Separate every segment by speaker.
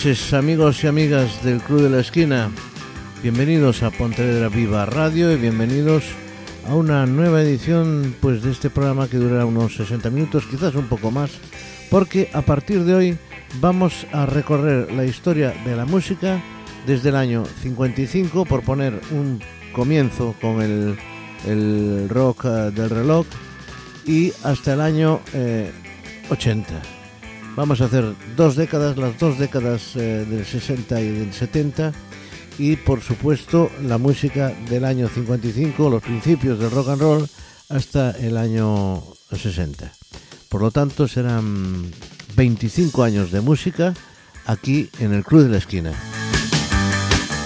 Speaker 1: noches amigos y amigas del Club de la Esquina. Bienvenidos a Pontevedra Viva Radio y bienvenidos a una nueva edición pues de este programa que durará unos 60 minutos, quizás un poco más, porque a partir de hoy vamos a recorrer la historia de la música desde el año 55 por poner un comienzo con el, el rock eh, del reloj y hasta el año eh, 80. Vamos a hacer dos décadas, las dos décadas eh, del 60 y del 70 y por supuesto la música del año 55, los principios del rock and roll hasta el año 60. Por lo tanto serán 25 años de música aquí en el Club de la Esquina.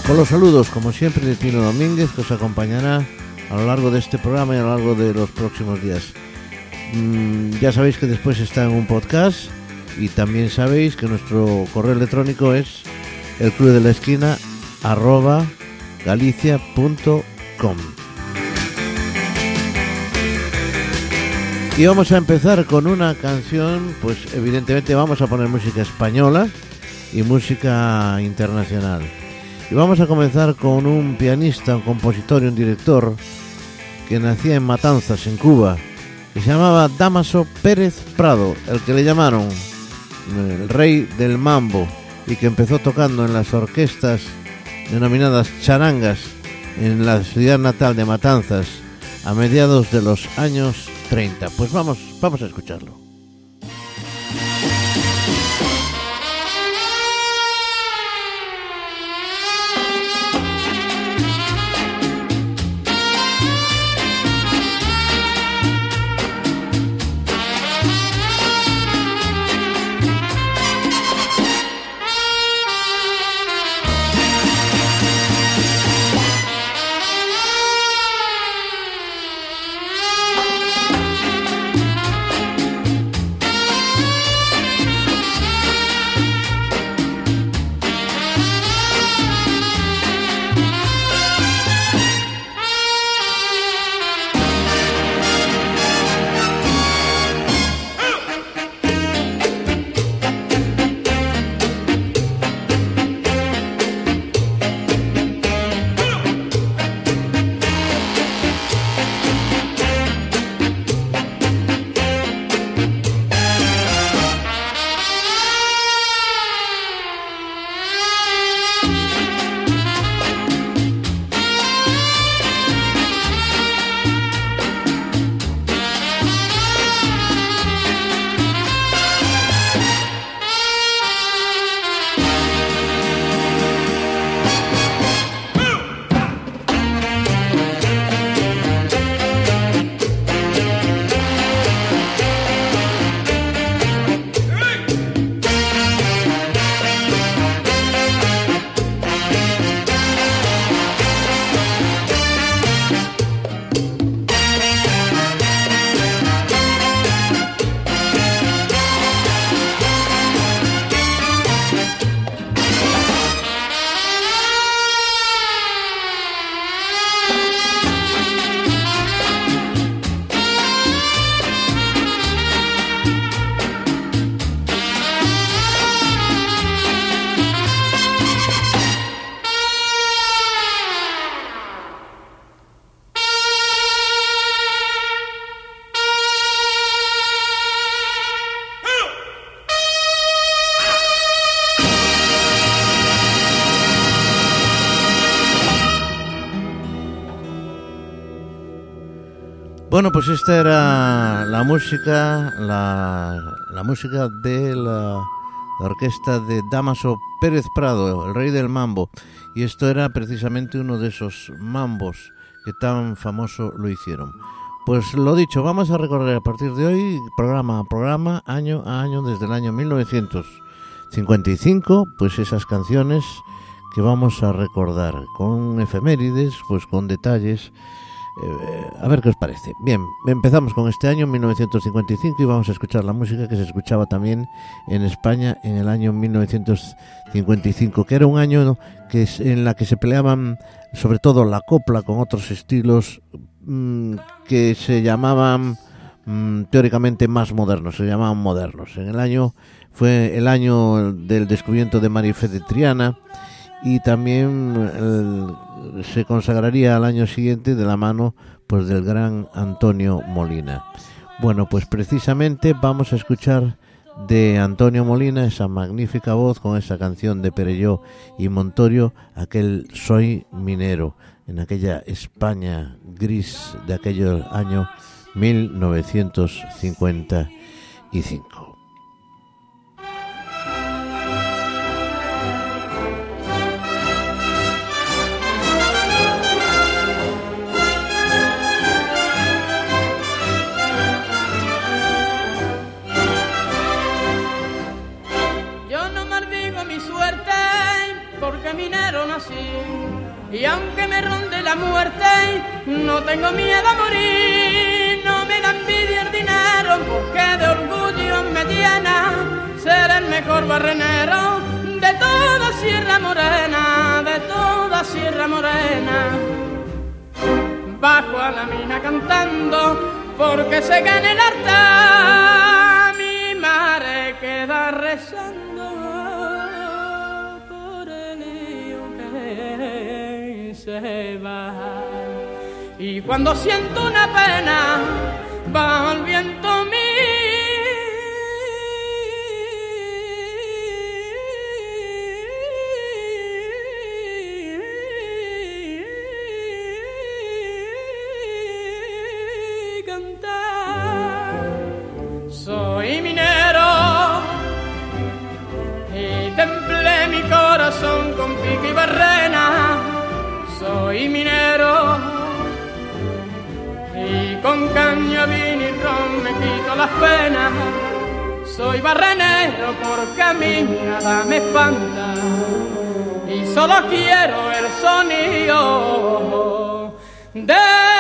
Speaker 1: Con los saludos, como siempre, de Tino Domínguez, que os acompañará a lo largo de este programa y a lo largo de los próximos días. Mm, ya sabéis que después está en un podcast y también sabéis que nuestro correo electrónico es el club de la esquina arroba galicia.com y vamos a empezar con una canción pues evidentemente vamos a poner música española y música internacional. Y vamos a comenzar con un pianista, un compositor y un director que nacía en Matanzas, en Cuba, que se llamaba Damaso Pérez Prado, el que le llamaron el rey del mambo y que empezó tocando en las orquestas denominadas charangas en la ciudad natal de Matanzas a mediados de los años 30. Pues vamos, vamos a escucharlo. Bueno, pues esta era la música, la, música de la, la orquesta de Damaso Pérez Prado, el rey del mambo. Y esto era precisamente uno de esos mambos que tan famoso lo hicieron. Pues lo dicho, vamos a recorrer a partir de hoy, programa a programa, año a año, desde el año 1955, pues esas canciones que vamos a recordar, con efemérides, pues con detalles eh, a ver qué os parece. Bien, empezamos con este año 1955 y vamos a escuchar la música que se escuchaba también en España en el año 1955, que era un año que es, en la que se peleaban sobre todo la copla con otros estilos mmm, que se llamaban mm, teóricamente más modernos, se llamaban modernos. En el año fue el año del descubrimiento de Marife de Triana y también se consagraría al año siguiente de la mano pues del gran Antonio Molina. Bueno, pues precisamente vamos a escuchar de Antonio Molina esa magnífica voz con esa canción de Perelló y Montorio, aquel Soy minero, en aquella España gris de aquel año 1955.
Speaker 2: No tengo miedo a morir. No me da envidia el dinero, porque de orgullo me llena ser el mejor barrenero de toda Sierra Morena, de toda Sierra Morena. Bajo a la mina cantando, porque se gane el altar, mi madre queda rezando se va. Y cuando siento una pena, va el viento mío. Me quito las penas. Soy barrenero porque a mí nada me espanta y solo quiero el sonido de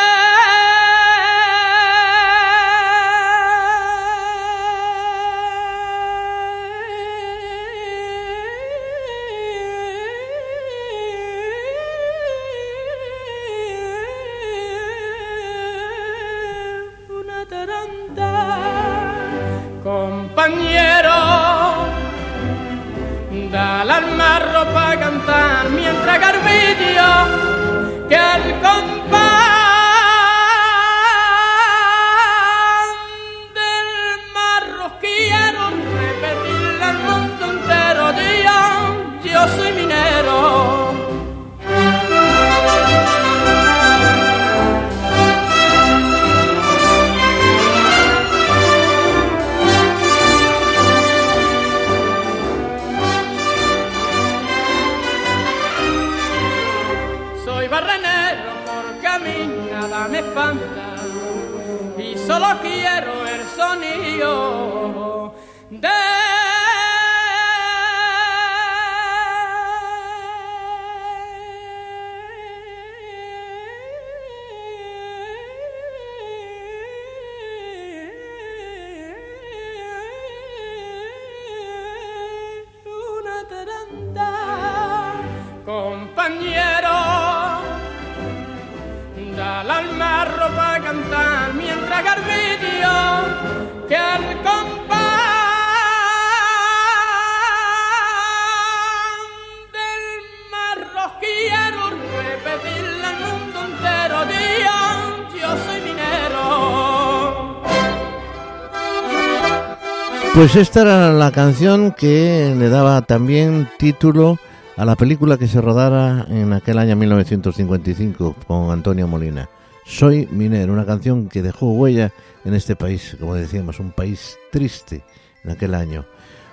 Speaker 1: Pues esta era la canción que le daba también título a la película que se rodara en aquel año 1955 con Antonio Molina. Soy minero, una canción que dejó huella en este país, como decíamos, un país triste en aquel año.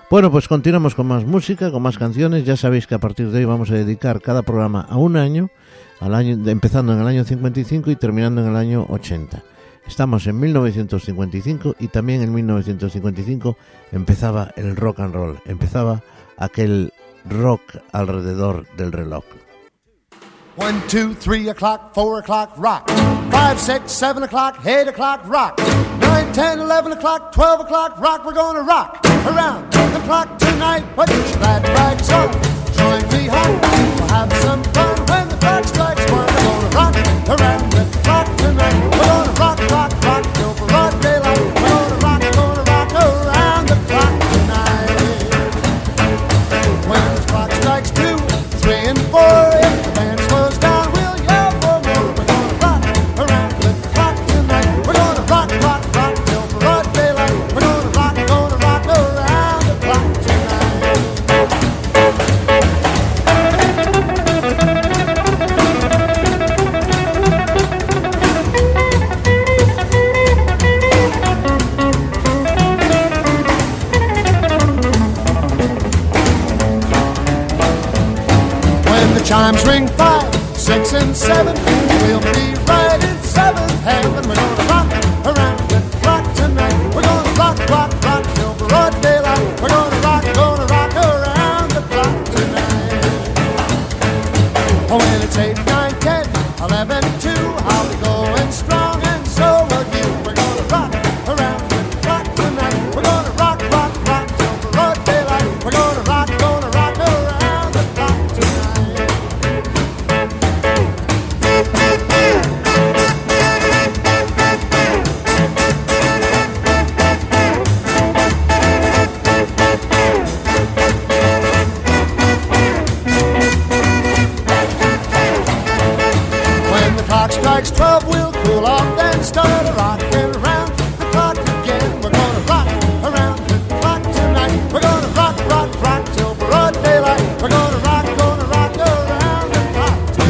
Speaker 1: Bueno, pues continuamos con más música, con más canciones. Ya sabéis que a partir de hoy vamos a dedicar cada programa a un año, al año empezando en el año 55 y terminando en el año 80. Estamos en 1955 y también en 1955 empezaba el rock and roll, empezaba aquel rock alrededor del reloj.
Speaker 3: 1, 2, 3 o'clock, 4 o'clock, rock. 5, 6, 7 o'clock, 8 o'clock, rock. 9, 10, 11 o'clock, 12 o'clock, rock. We're gonna rock around the clock tonight. Put your glad rags on. Join me home. We'll have some fun when the clock strikes. We're gonna rock around the clock and seven. Will be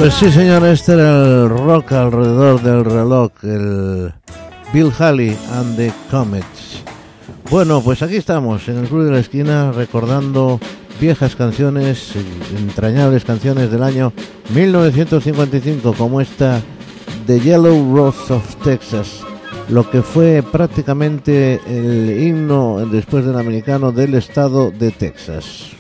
Speaker 4: Pues sí, señor, este era el rock alrededor del reloj, el Bill Haley and the Comets. Bueno, pues aquí estamos, en el Club de la Esquina, recordando viejas canciones, entrañables canciones del año 1955, como esta The Yellow Rose of Texas, lo que fue prácticamente el himno después del americano del estado de Texas.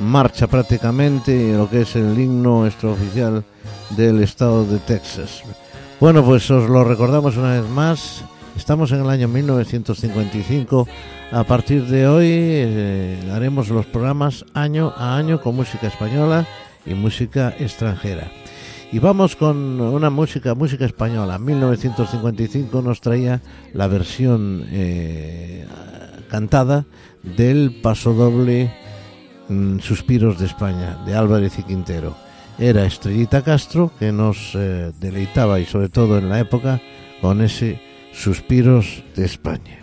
Speaker 4: marcha prácticamente lo que es el himno extraoficial del estado de Texas. Bueno, pues os lo recordamos una vez más. Estamos en el año 1955. A partir de hoy eh, haremos los programas año a año con música española y música extranjera. Y vamos con una música, música española. 1955 nos traía la versión eh, cantada del paso doble Mm, Suspiros de España, de Álvarez y Quintero. Era Estrellita Castro que nos eh, deleitaba y sobre todo en la época con ese Suspiros de España.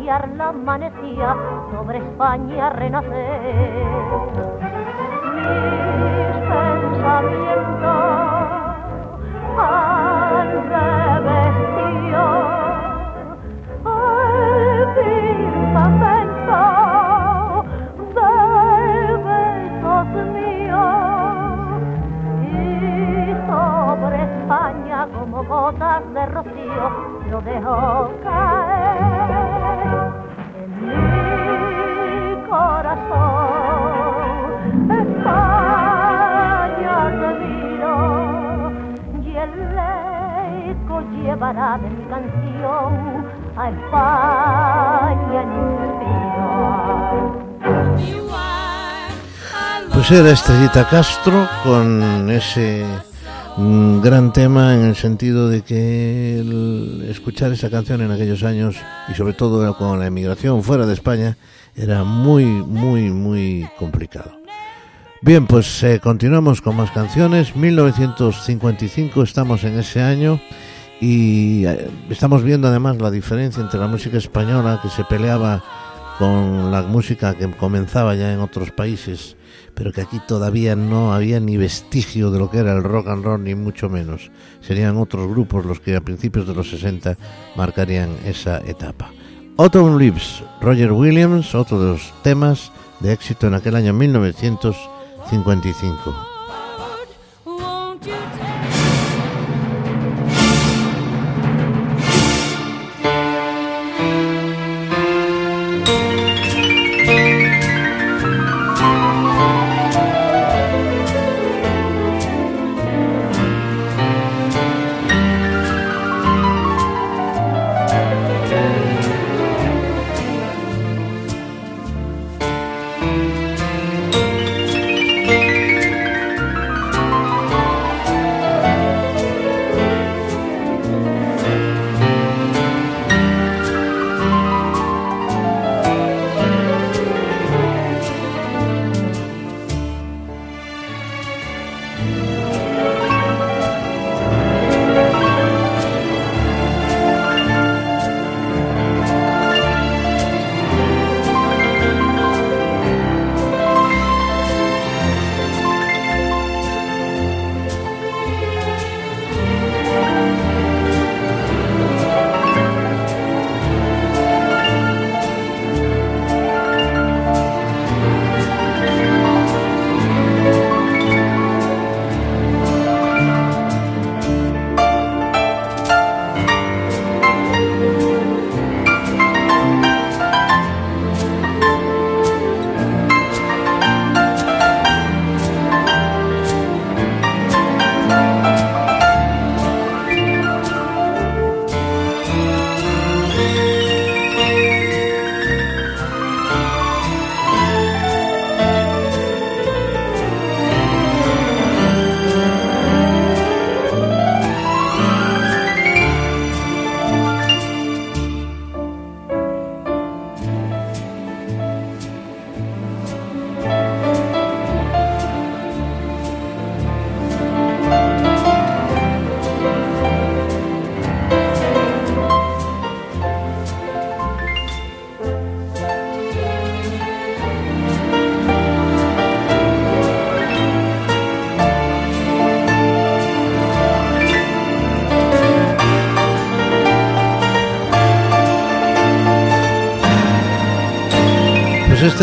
Speaker 5: La amanecía sobre España renacer. Mis pensamientos al revestío el firmamento de besos míos y sobre España como gotas de rocío lo dejo llevará de mi canción a España en.
Speaker 1: Pues era Estrellita Castro con ese mm, gran tema en el sentido de que el escuchar esa canción en aquellos años y sobre todo con la emigración fuera de España era muy, muy, muy complicado. Bien, pues eh, continuamos con más canciones. 1955 estamos en ese año y eh, estamos viendo además la diferencia entre la música española que se peleaba con la música que comenzaba ya en otros países, pero que aquí todavía no había ni vestigio de lo que era el rock and roll, ni mucho menos. Serían otros grupos los que a principios de los 60 marcarían esa etapa. Autumn Leaves, Roger Williams, otro de los temas de éxito en aquel año 1955.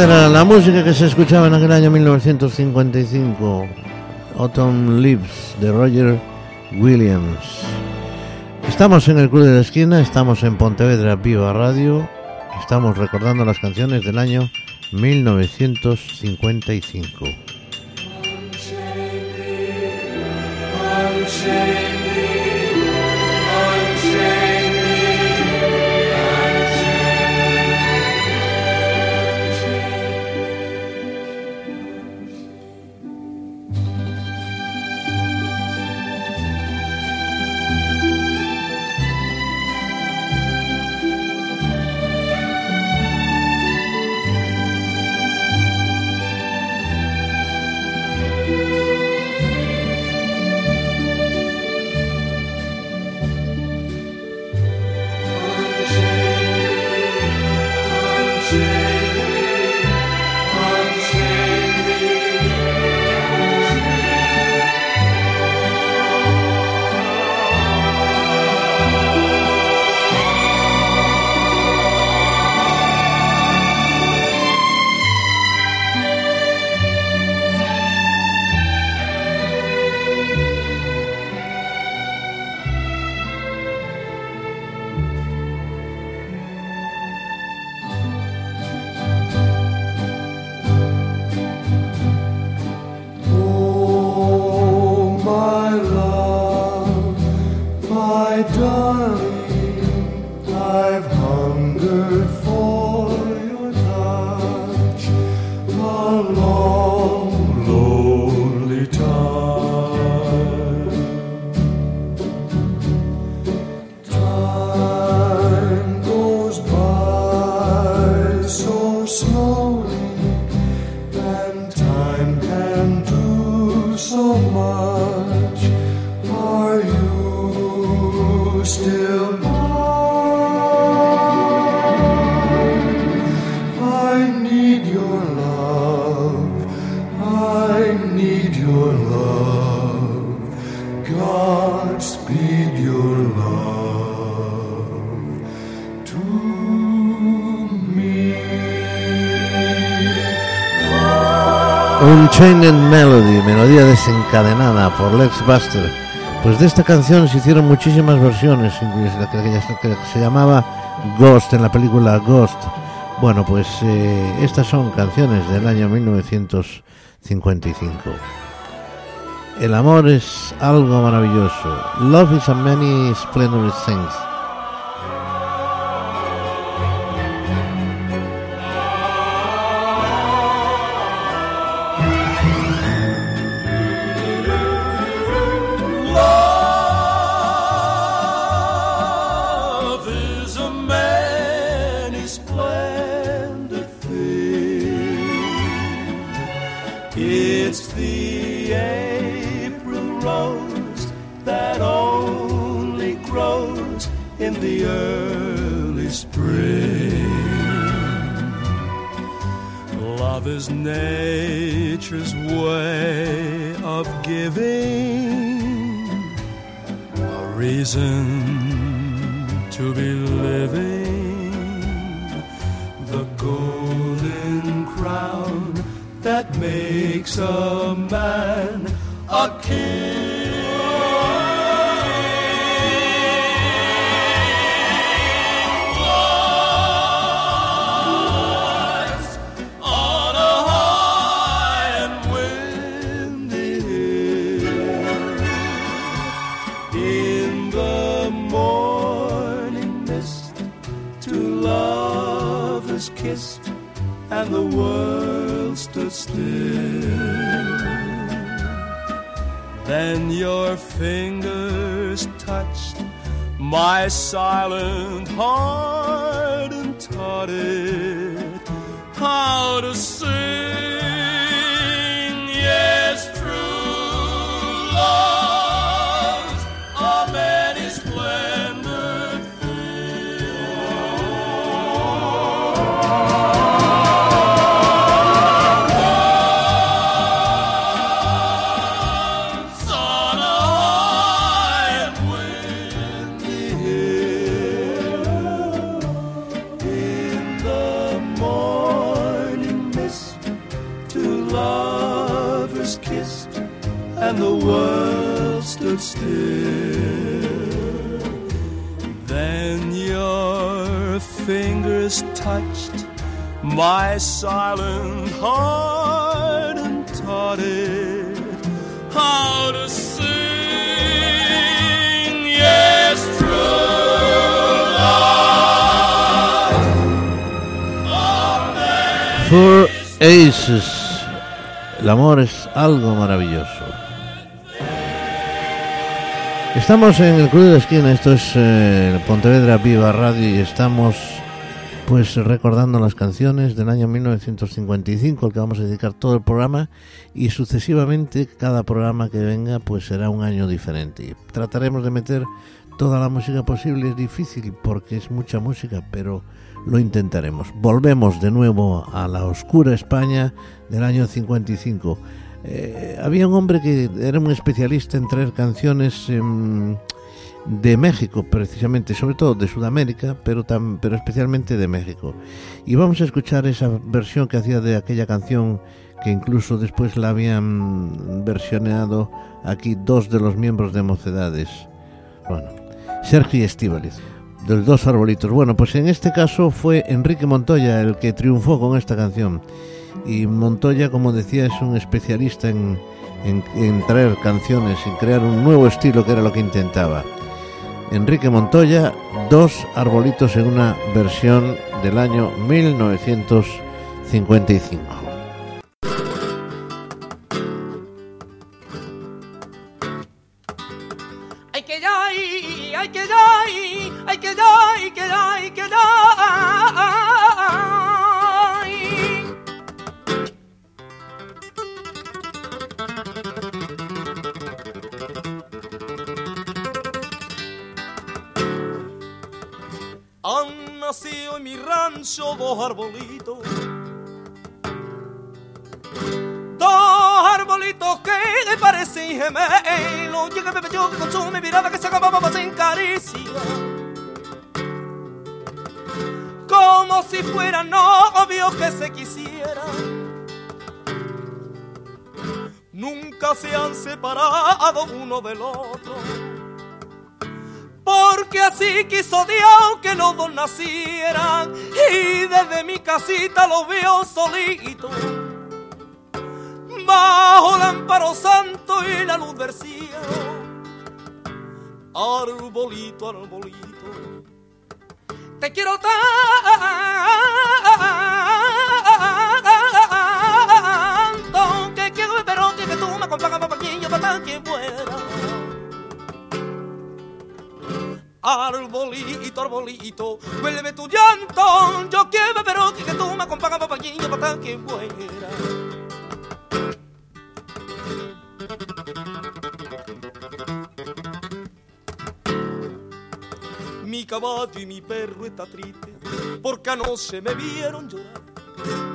Speaker 6: Era la música que se escuchaba en aquel año 1955, Autumn Leaves de Roger Williams. Estamos en el Club de la Esquina, estamos en Pontevedra Viva Radio, estamos recordando las canciones del año 1955. Unchained Melody, melodía desencadenada por Lex Buster. Pues de esta canción se hicieron muchísimas versiones, incluso la que, se llamaba Ghost en la película Ghost. Bueno, pues eh, estas son canciones del año 1955. El amor es algo maravilloso. Love is a many splendorous things.
Speaker 7: Touched my silent heart and taught it how to sing.
Speaker 8: Touched my silent heart and taught it how to sing. Yes, true love.
Speaker 1: Four Aces. El amor es algo maravilloso. Estamos en el Club de la Esquina, esto es eh, Pontevedra Viva Radio y estamos pues recordando las canciones del año 1955 al que vamos a dedicar todo el programa y sucesivamente cada programa que venga pues será un año diferente. Trataremos de meter toda la música posible, es difícil porque es mucha música, pero lo intentaremos. Volvemos de nuevo a la oscura España del año 55. Eh, había un hombre que era un especialista en traer canciones em, de México, precisamente, sobre todo de Sudamérica, pero, tam- pero especialmente de México. Y vamos a escuchar esa versión que hacía de aquella canción que incluso después la habían versioneado aquí dos de los miembros de Mocedades. Bueno, Sergio Estíbaliz, de los dos arbolitos. Bueno, pues en este caso fue Enrique Montoya el que triunfó con esta canción. Y Montoya, como decía, es un especialista en, en- en traer canciones, en crear un nuevo estilo que era lo que intentaba. Enrique Montoya, dos arbolitos en una versión del año 1955.
Speaker 8: Mi caballo y mi perro está triste porque anoche me vieron llorar.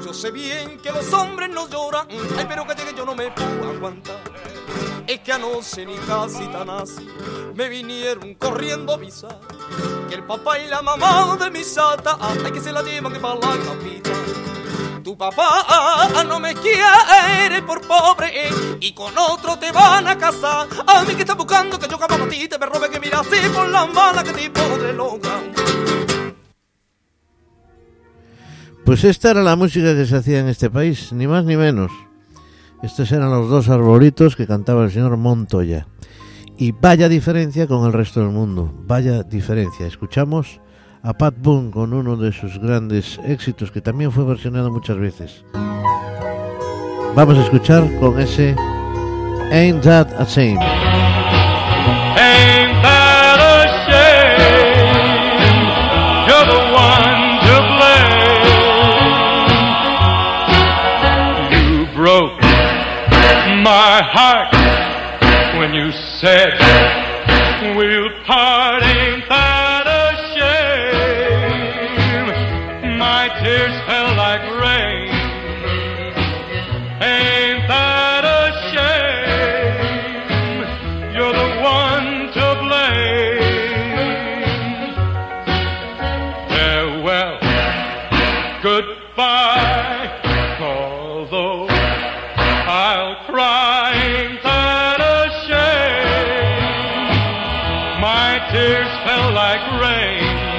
Speaker 8: Yo sé bien que los hombres no lloran, ay, pero que yo no me puedo aguantar. Es que anoche ni casi tan así me vinieron corriendo a avisar que el papá y la mamá de mi sata, ay, que se la llevan que para la. Papá no me quiere por pobre y con otro te van a casar. A mí que estás buscando que yo capa a ti te me robe que mira así por las malas que tipo de loca.
Speaker 1: Pues esta era la música que se hacía en este país, ni más ni menos. Estos eran los dos arbolitos que cantaba el señor Montoya. Y vaya diferencia con el resto del mundo, vaya diferencia. Escuchamos a Pat Boone con uno de sus grandes éxitos que también fue versionado muchas veces. Vamos a escuchar con ese Ain't That a Shame.
Speaker 9: Ain't that a shame? You're the one to blame. You broke my heart when you said tears fell like rain.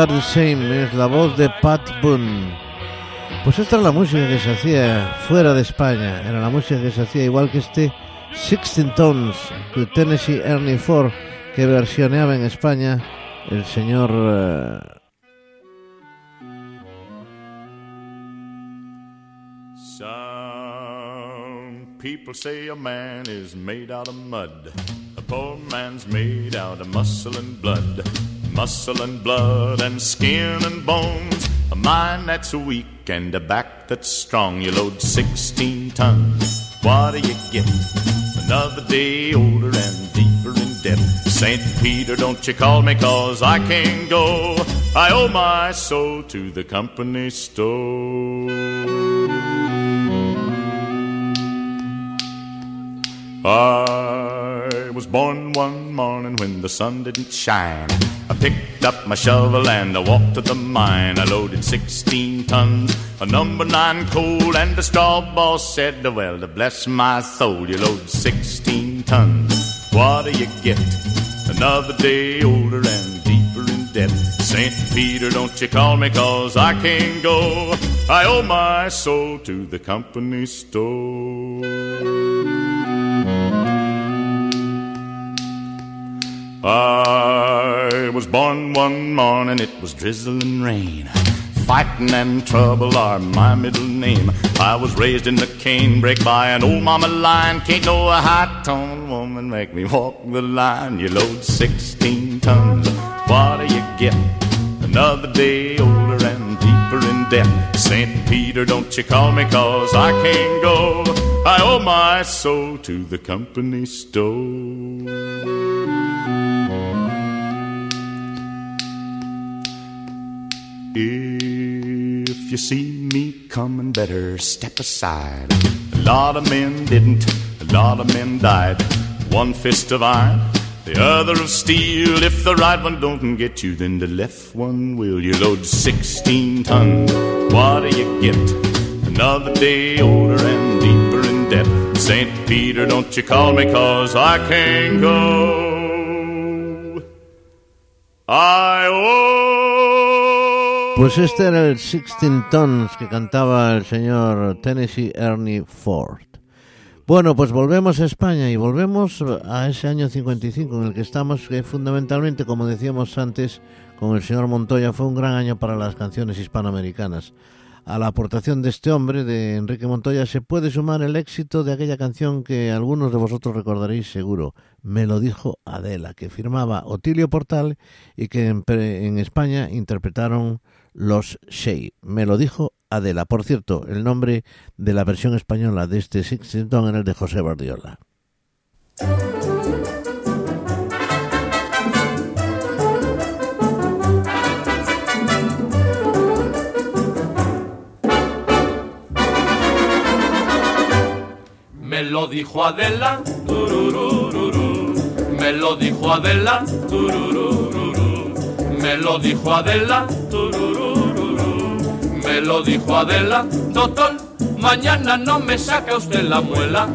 Speaker 9: That the
Speaker 1: Same es la voz de Pat Boone. Pues esta es la música que se hacía fuera de España. Era la música que se hacía igual que este 16 Tones que Tennessee Ernie Ford que versioneaba en España el señor
Speaker 10: Some people say a man is made out of mud. A poor man's made out of muscle and blood. Muscle and blood and skin and bones. A mind that's weak and a back that's strong. You load 16 tons. What do you get? Another day older and deeper in debt. St. Peter, don't you call me cause I can't go. I owe my soul to the company store. I was born one morning when the sun didn't shine. I picked up my shovel and I walked to the mine. I loaded 16 tons of number nine coal, and the straw boss said, Well, to bless my soul, you load 16 tons. What do you get? Another day older and deeper in debt. St. Peter, don't you call me cause I can't go. I owe my soul to the company store. I was born one morning, it was drizzling rain. Fighting and trouble are my middle name. I was raised in the canebrake by an old mama lion. Can't no high tone woman make me walk the line. You load 16 tons, what do you get? Another day older and deeper in debt. St. Peter, don't you call me cause I can't go. I owe my soul to the company store. If you see me coming, better step aside. A lot of men didn't, a lot of men died. One fist of iron, the other of steel. If the right one don't get you, then the left one will. You load 16 tons, what do you get? Another day older and deeper in debt. St. Peter, don't you call me, cause I can't go. I owe.
Speaker 1: Pues este era el 16 Tons que cantaba el señor Tennessee Ernie Ford. Bueno, pues volvemos a España y volvemos a ese año 55 en el que estamos, que fundamentalmente, como decíamos antes con el señor Montoya, fue un gran año para las canciones hispanoamericanas. A la aportación de este hombre, de Enrique Montoya, se puede sumar el éxito de aquella canción que algunos de vosotros recordaréis seguro, Me lo dijo Adela, que firmaba Otilio Portal y que en España interpretaron los Shea. Me lo dijo Adela. Por cierto, el nombre de la versión española de este Sixton era el de José Bardiola.
Speaker 11: Me lo dijo Adela, me lo dijo Adela. Me lo dijo Adela, me lo dijo Adela, doctor, mañana no me saca usted la muela,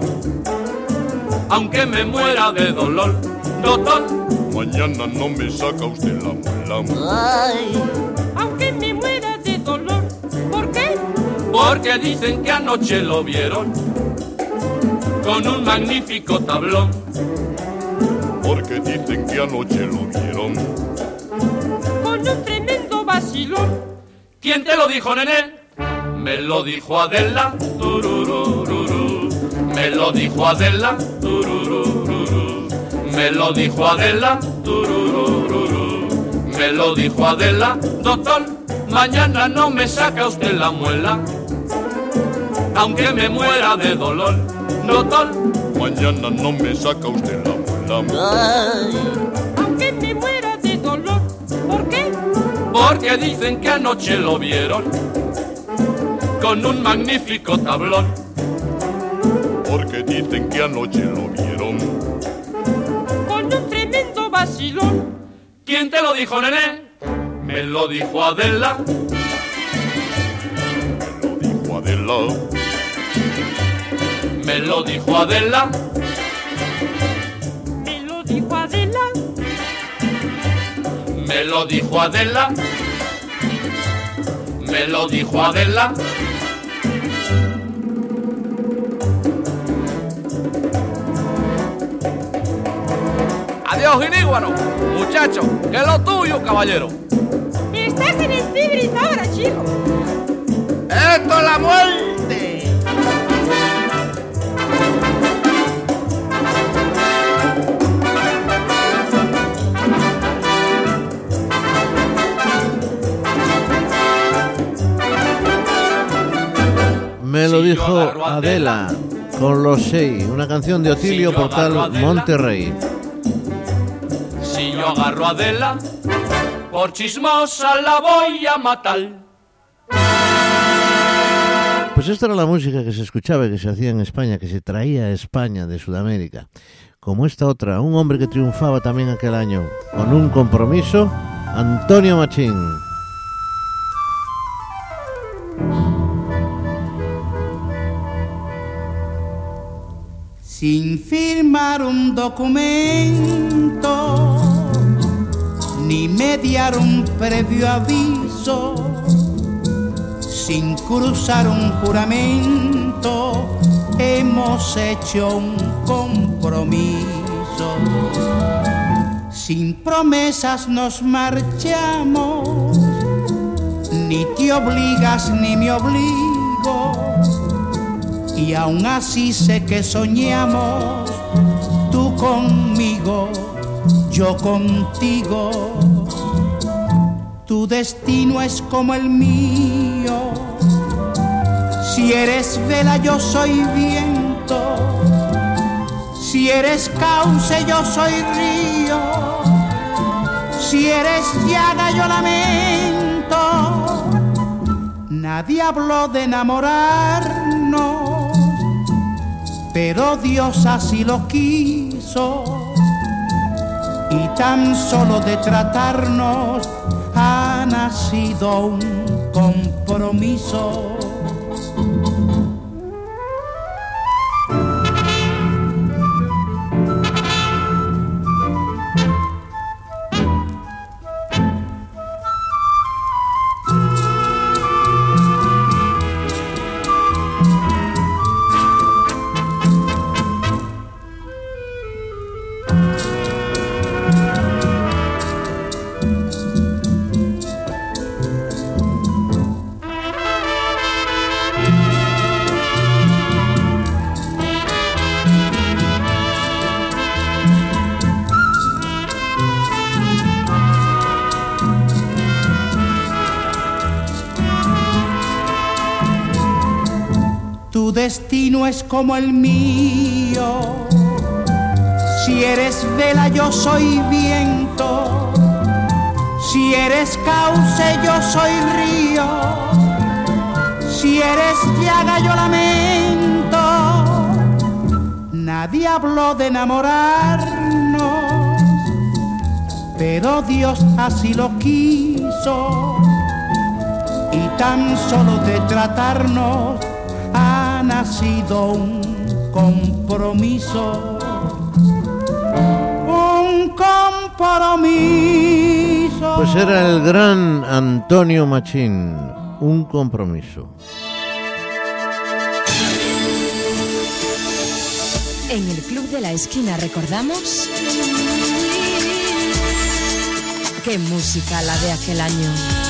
Speaker 11: aunque me muera de dolor, doctor,
Speaker 10: Mañana no me saca usted la muela.
Speaker 2: Aunque me muera de dolor. ¿Por qué?
Speaker 11: porque dicen que anoche lo vieron con un magnífico tablón.
Speaker 10: Porque dicen que anoche lo vieron.
Speaker 2: Un tremendo vacilón.
Speaker 11: ¿Quién te lo dijo, nene? Me lo dijo Adela, tururururu. Me lo dijo Adela, tururururu. Me lo dijo Adela, tururururu. Me lo dijo Adela, doctor, mañana no me saca usted la muela. Aunque me muera de dolor, doctor,
Speaker 10: Mañana no me saca usted la muela.
Speaker 2: Aunque me muera de dolor. ¿Por qué?
Speaker 11: Porque dicen que anoche lo vieron con un magnífico tablón.
Speaker 10: Porque dicen que anoche lo vieron.
Speaker 2: Con un tremendo vacilón.
Speaker 11: ¿Quién te lo dijo, nené? Me lo dijo Adela.
Speaker 10: Dijo Adela.
Speaker 11: Me lo dijo Adela.
Speaker 2: Me lo dijo Adela.
Speaker 11: Me lo dijo Adela. Adiós, Giníguaro. Muchacho, que es lo tuyo, caballero.
Speaker 2: Estás en el ahora, chico.
Speaker 11: ¡Esto es la muerte!
Speaker 1: Me lo dijo Adela con los seis, una canción de Otilio Portal
Speaker 11: Adela.
Speaker 1: Monterrey.
Speaker 11: Si yo agarro a Adela, por chismosa la voy a matar.
Speaker 1: Pues esta era la música que se escuchaba y que se hacía en España, que se traía a España de Sudamérica. Como esta otra, un hombre que triunfaba también aquel año con un compromiso, Antonio Machín.
Speaker 12: Sin firmar un documento ni mediar un previo aviso, sin cruzar un juramento, hemos hecho un compromiso. Sin promesas nos marchamos, ni te obligas ni me obligo y aún así sé que soñamos, tú conmigo, yo contigo. Tu destino es como el mío. Si eres vela, yo soy viento. Si eres cauce, yo soy río. Si eres llaga, yo lamento. Nadie habló de enamorarnos, pero Dios así lo quiso. Y tan solo de tratarnos ha nacido un compromiso. Es como el mío. Si eres vela, yo soy viento. Si eres cauce, yo soy río. Si eres llaga, yo lamento. Nadie habló de enamorarnos, pero Dios así lo quiso. Y tan solo de tratarnos ha nacido un compromiso. Un compromiso.
Speaker 1: Pues era el gran Antonio Machín, un compromiso.
Speaker 13: En el Club de la Esquina recordamos... ¡Qué música la de aquel año!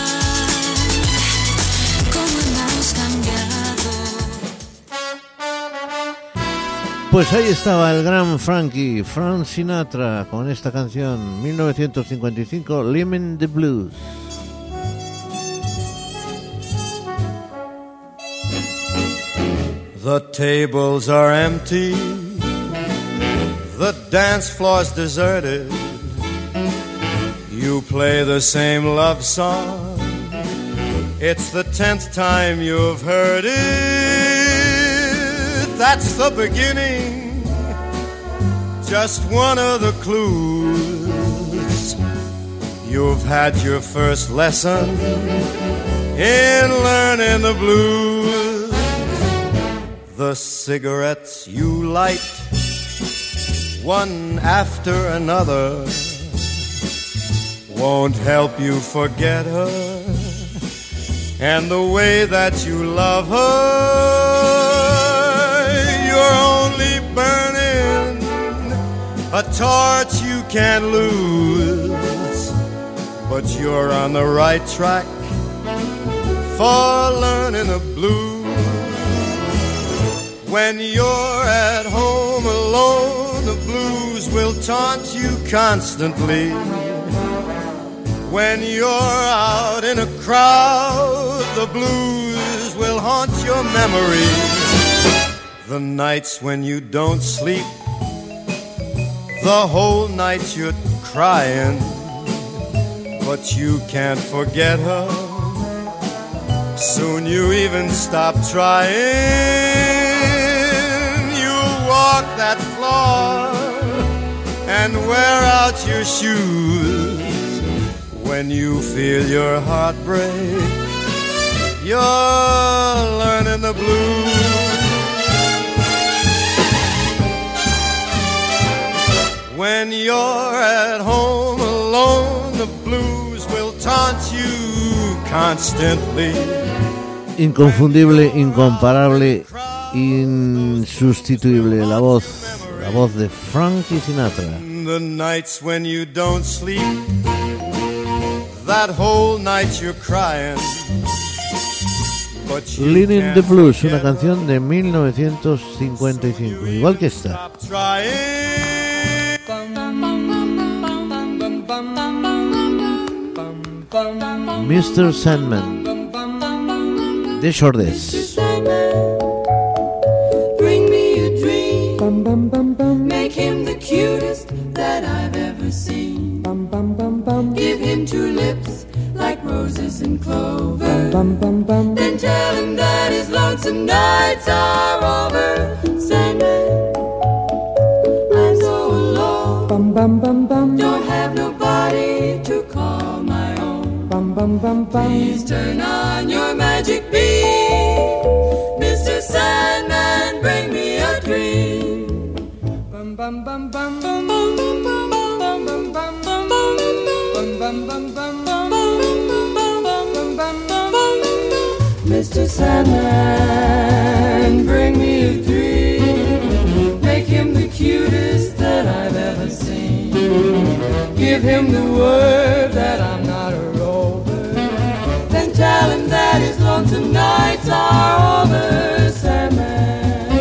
Speaker 1: Pues ahí estaba el gran Frankie, Frank Sinatra, con esta canción, 1955, Lemon the Blues.
Speaker 7: The tables are empty, the dance floor's deserted.
Speaker 3: You play the same love song. It's the tenth time you've heard it. That's the beginning. Just one of the clues. You've had your first lesson in learning the blues. The cigarettes you light, one after another, won't help you forget her. And the way that you love her, a torch you can't lose. But you're on the right track for learning the blues. When you're at home alone, the blues will taunt you constantly. When you're out in a crowd, the blues will haunt your memory. The nights when you don't sleep, the whole night you're crying, but you can't forget her. Soon you even stop trying. You walk that floor and wear out your shoes. When you feel your heart break, you're learning the blues. When you're at home alone, the blues will taunt you constantly.
Speaker 1: Inconfundible, incomparable, insustituible la voz, la voz de Frankie Sinatra.
Speaker 3: The nights when you don't sleep, that whole night you're crying. Can't
Speaker 1: the Blues, una canción de 1955, igual que esta. Mr. Sandman,
Speaker 14: a dream. Make him the cutest that I've ever seen. Give him two lips like roses and clover. Then tell him that his lonesome nights are over. Sandman, Please turn on your magic beam. Mr. Sandman, bring me a dream. Bum bum bum bum bum bum bum bum bum bum bum bum bum bum bum bum bum bum bum Mr. Sandman, bring me a dream. Make him the cutest that I've ever seen. Give him the word that I'm his nights are over. Sandman,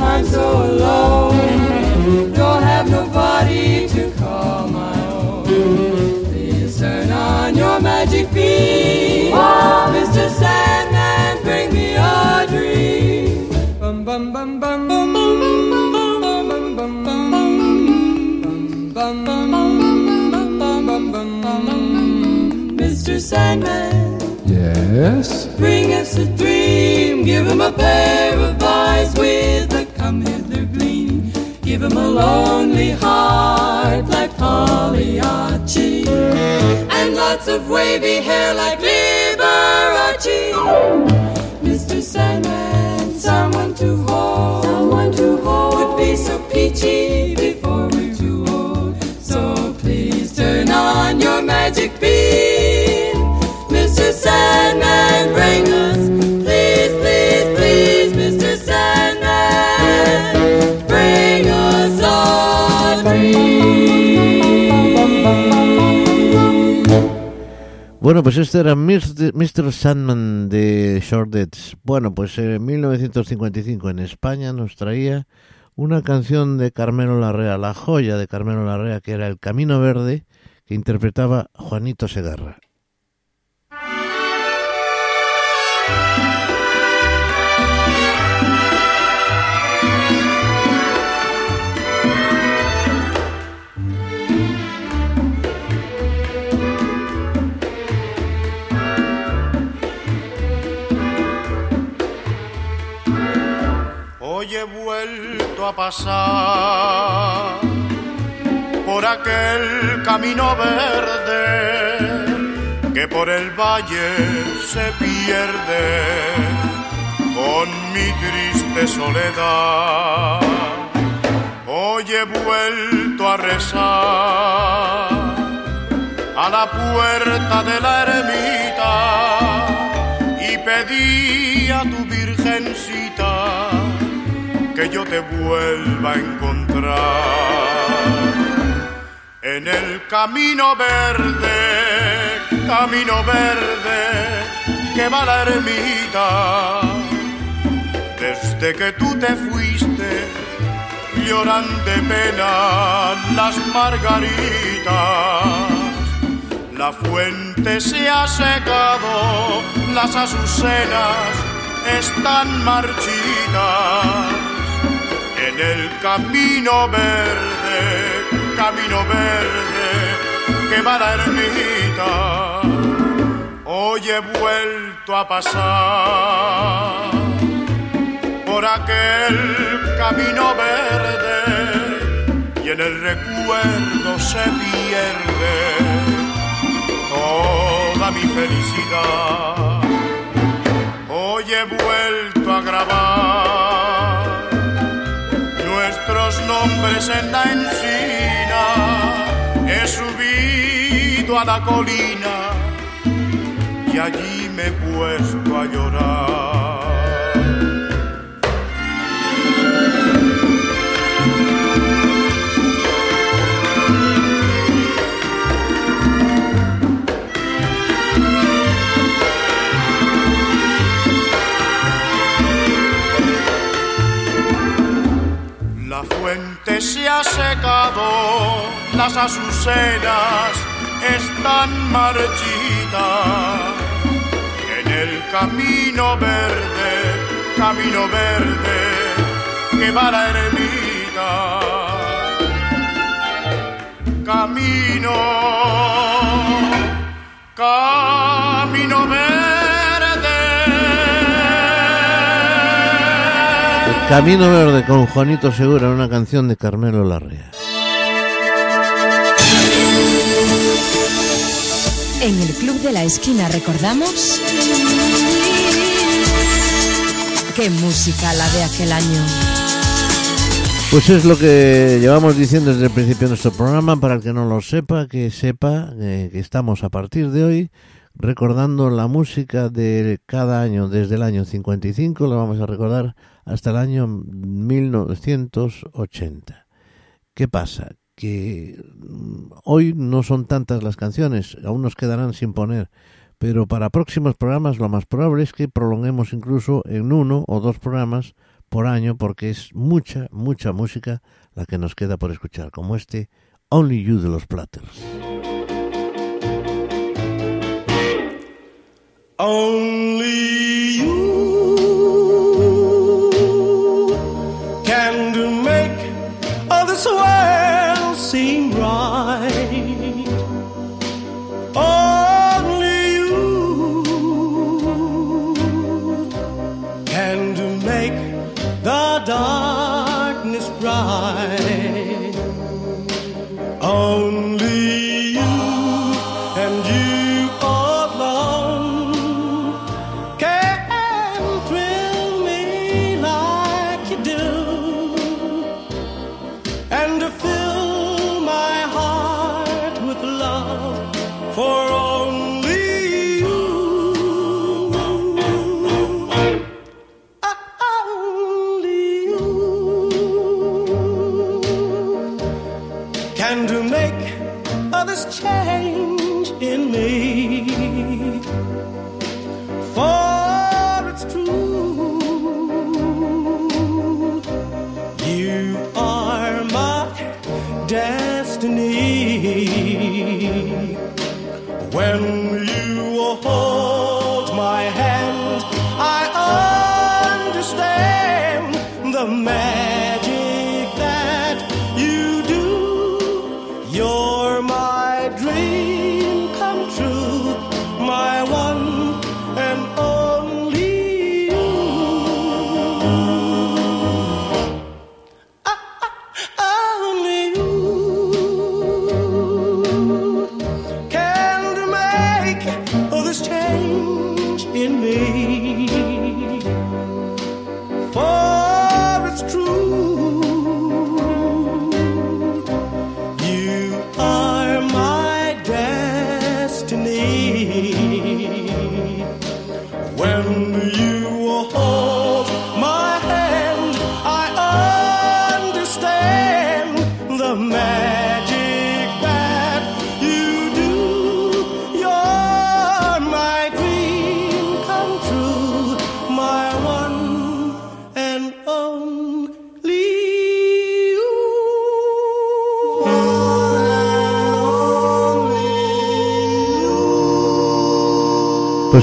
Speaker 14: I'm so alone. Don't have nobody to call my own. Please turn on your magic beam. Mr. Sandman, bring me a dream. Bum bum bum bum Mr. Sandman,
Speaker 15: Yes?
Speaker 14: bring us a dream. Give him a pair of eyes with a come hither gleam. Give him a lonely heart like Pagliacci. And lots of wavy hair like Liberace.
Speaker 1: Bueno, pues este era Mr. Sandman de Shortets. Bueno, pues en 1955 en España nos traía una canción de Carmelo Larrea, la joya de Carmelo Larrea, que era El Camino Verde, que interpretaba Juanito Segarra.
Speaker 16: Pasar por aquel camino verde que por el valle se pierde con mi triste soledad. Hoy he vuelto a rezar a la puerta de la ermita y pedí a tu virgencita que yo te vuelva a encontrar en el camino verde, camino verde que va la ermita. Desde que tú te fuiste, lloran de pena las margaritas. La fuente se ha secado, las azucenas están marchitas. En el camino verde, camino verde que va a la ermita, hoy he vuelto a pasar por aquel camino verde y en el recuerdo se pierde toda mi felicidad. En la encina. He subido a la colina y allí me he puesto a llorar. Secado, las azucenas están marchitas. En el camino verde, camino verde que va la ermita. Camino, camino verde.
Speaker 7: Camino Verde con Juanito Segura, una canción de Carmelo Larrea.
Speaker 13: En el Club de la Esquina recordamos... ¡Qué música la de aquel año!
Speaker 7: Pues es lo que llevamos diciendo desde el principio de nuestro programa, para el que no lo sepa, que sepa eh, que estamos a partir de hoy recordando la música de cada año, desde el año 55, la vamos a recordar hasta el año 1980. ¿Qué pasa? Que mm, hoy no son tantas las canciones, aún nos quedarán sin poner, pero para próximos programas lo más probable es que prolonguemos incluso en uno o dos programas por año, porque es mucha, mucha música la que nos queda por escuchar, como este Only You de los Platters.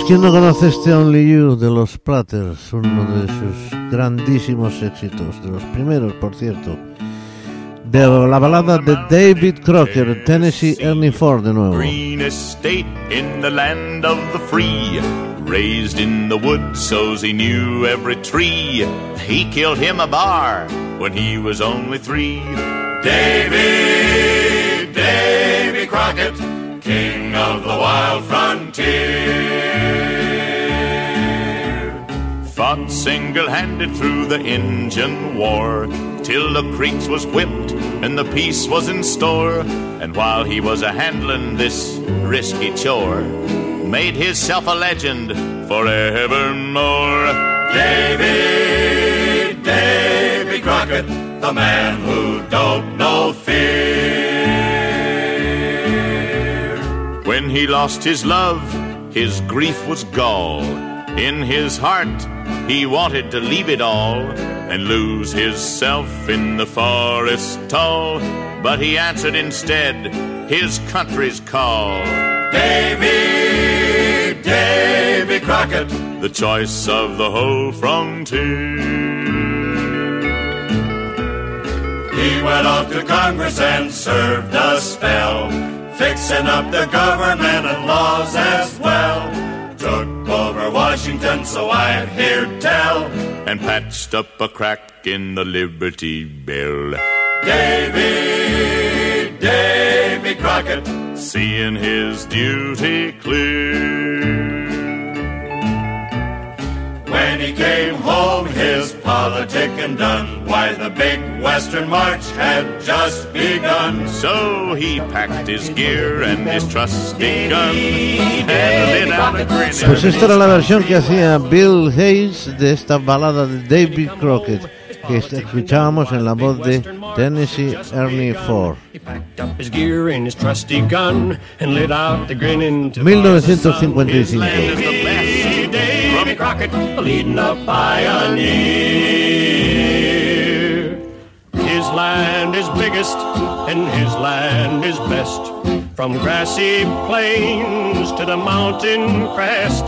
Speaker 1: Quién no conoce este Only You de los Platters, uno de sus grandísimos éxitos, de los primeros, por cierto. De la balada de David Crocker, Tennessee Ernie Ford de nuevo.
Speaker 10: Green estate in the land of the free. Raised in the woods, he knew every tree. He killed him a bar when he was only three.
Speaker 4: Crockett, king of the wild frontier.
Speaker 10: Fought single-handed through the Injun War till the creeks was whipped and the peace was in store. And while he was a handling this risky chore, made himself a legend forevermore.
Speaker 4: Davy, Davy Crockett, the man who don't know fear.
Speaker 10: When he lost his love, his grief was gall. In his heart, he wanted to leave it all and lose himself in the forest tall. But he answered instead his country's call.
Speaker 4: Davy, Davy Crockett,
Speaker 10: the choice of the whole frontier.
Speaker 4: He went off to Congress and served a spell, fixing up the government and laws as well. Over Washington, so I've heard tell,
Speaker 10: and patched up a crack in the Liberty Bell.
Speaker 4: Davy, Davy Crockett,
Speaker 10: seeing his duty clear.
Speaker 4: When he came home, his politicking done. Why, the big Western March had just begun.
Speaker 10: So he packed his gear and his trusty gun and lit out a grin.
Speaker 1: Pues esta era la versión que hacía Bill Hayes de esta balada de David Crockett que escuchábamos en la voz de Tennessee Ernie Ford.
Speaker 9: He packed up his gear and his trusty gun and lit out the grinning
Speaker 1: 1955.
Speaker 9: Crockett, leading the pioneer. His land is biggest and his land is best. From grassy plains to the mountain crest.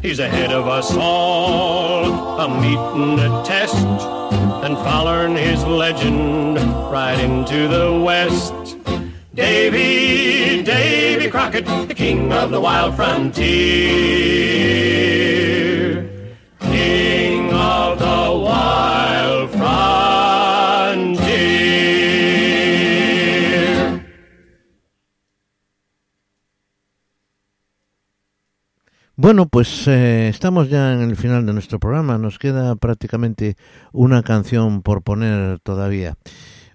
Speaker 9: He's ahead of us all, a meeting a test, and following his legend right into the west. Davy, Davy Crockett, the king of the wild frontier. King of the wild.
Speaker 1: Bueno, pues eh, estamos ya en el final de nuestro programa. Nos queda prácticamente una canción por poner todavía.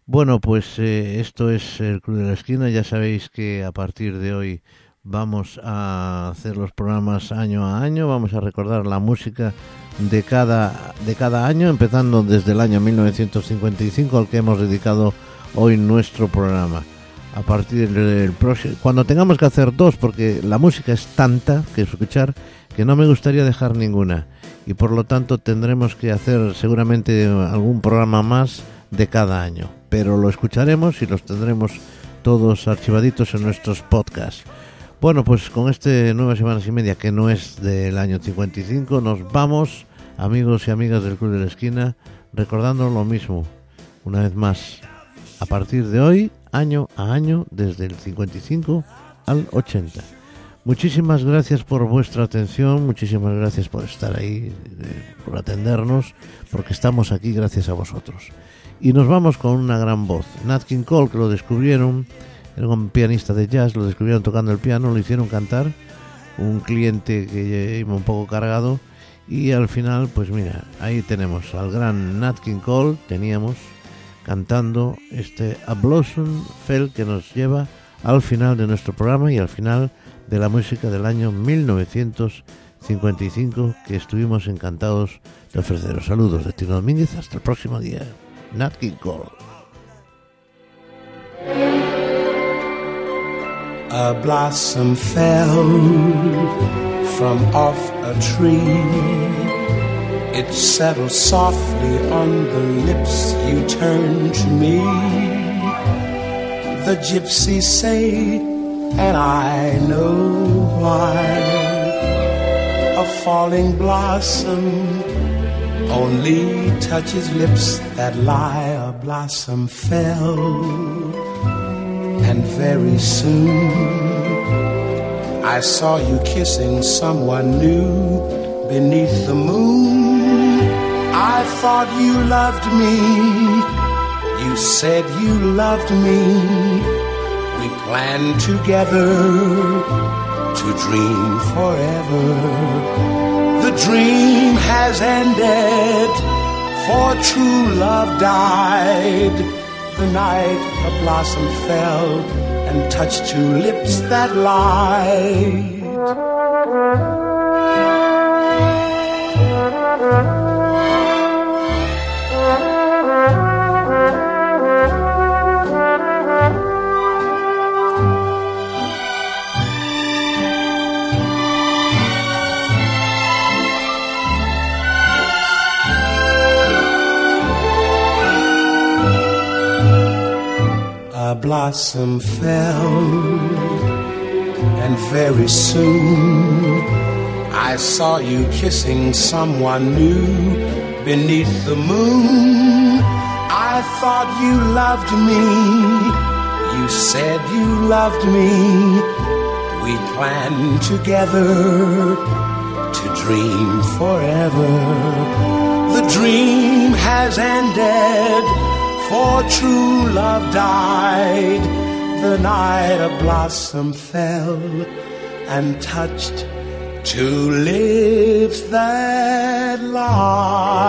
Speaker 1: Bueno, pues eh, esto es el Club de la Esquina. Ya sabéis que a partir de hoy vamos a hacer los programas año a año. Vamos a recordar la música de cada, de cada año, empezando desde el año 1955 al que hemos dedicado hoy nuestro programa. A partir del próximo, cuando tengamos que hacer dos, porque la música es tanta que escuchar que no me gustaría dejar ninguna. Y por lo tanto tendremos que hacer seguramente algún programa más de cada año. Pero lo escucharemos y los tendremos todos archivaditos en nuestros podcasts. Bueno, pues con este nueve semanas y media que no es del año 55, nos vamos, amigos y amigas del Club de la Esquina, recordando lo mismo, una vez más, a partir de hoy, año a año, desde el 55 al 80. Muchísimas gracias por vuestra atención, muchísimas gracias por estar ahí, eh, por atendernos, porque estamos aquí gracias a vosotros. Y nos vamos con una gran voz. Nat King Cole, que lo descubrieron, era un pianista de jazz, lo descubrieron tocando el piano, lo hicieron cantar un cliente que iba un poco cargado y al final, pues mira, ahí tenemos al gran Nat King Cole, teníamos cantando este A Blossom Fell que nos lleva al final de nuestro programa y al final de la música del año 1955 que estuvimos encantados de ofreceros. Saludos de Tino Domínguez, hasta el próximo día. Nat King Cole.
Speaker 17: A blossom fell from off a tree. It settled softly on the lips you turned to me. The gypsies say, and I know why. A falling blossom only touches lips that lie. A blossom fell and very soon I saw you kissing someone new beneath the moon. I thought you loved me. You said you loved me. We planned together to dream forever. The dream has ended, for true love died the night a blossom fell and touched two lips that lied. Blossom fell, and very soon I saw you kissing someone new beneath the moon. I thought you loved me, you said you loved me. We planned together to dream forever. The dream has ended for true love died the night a blossom fell and touched two lips that lied.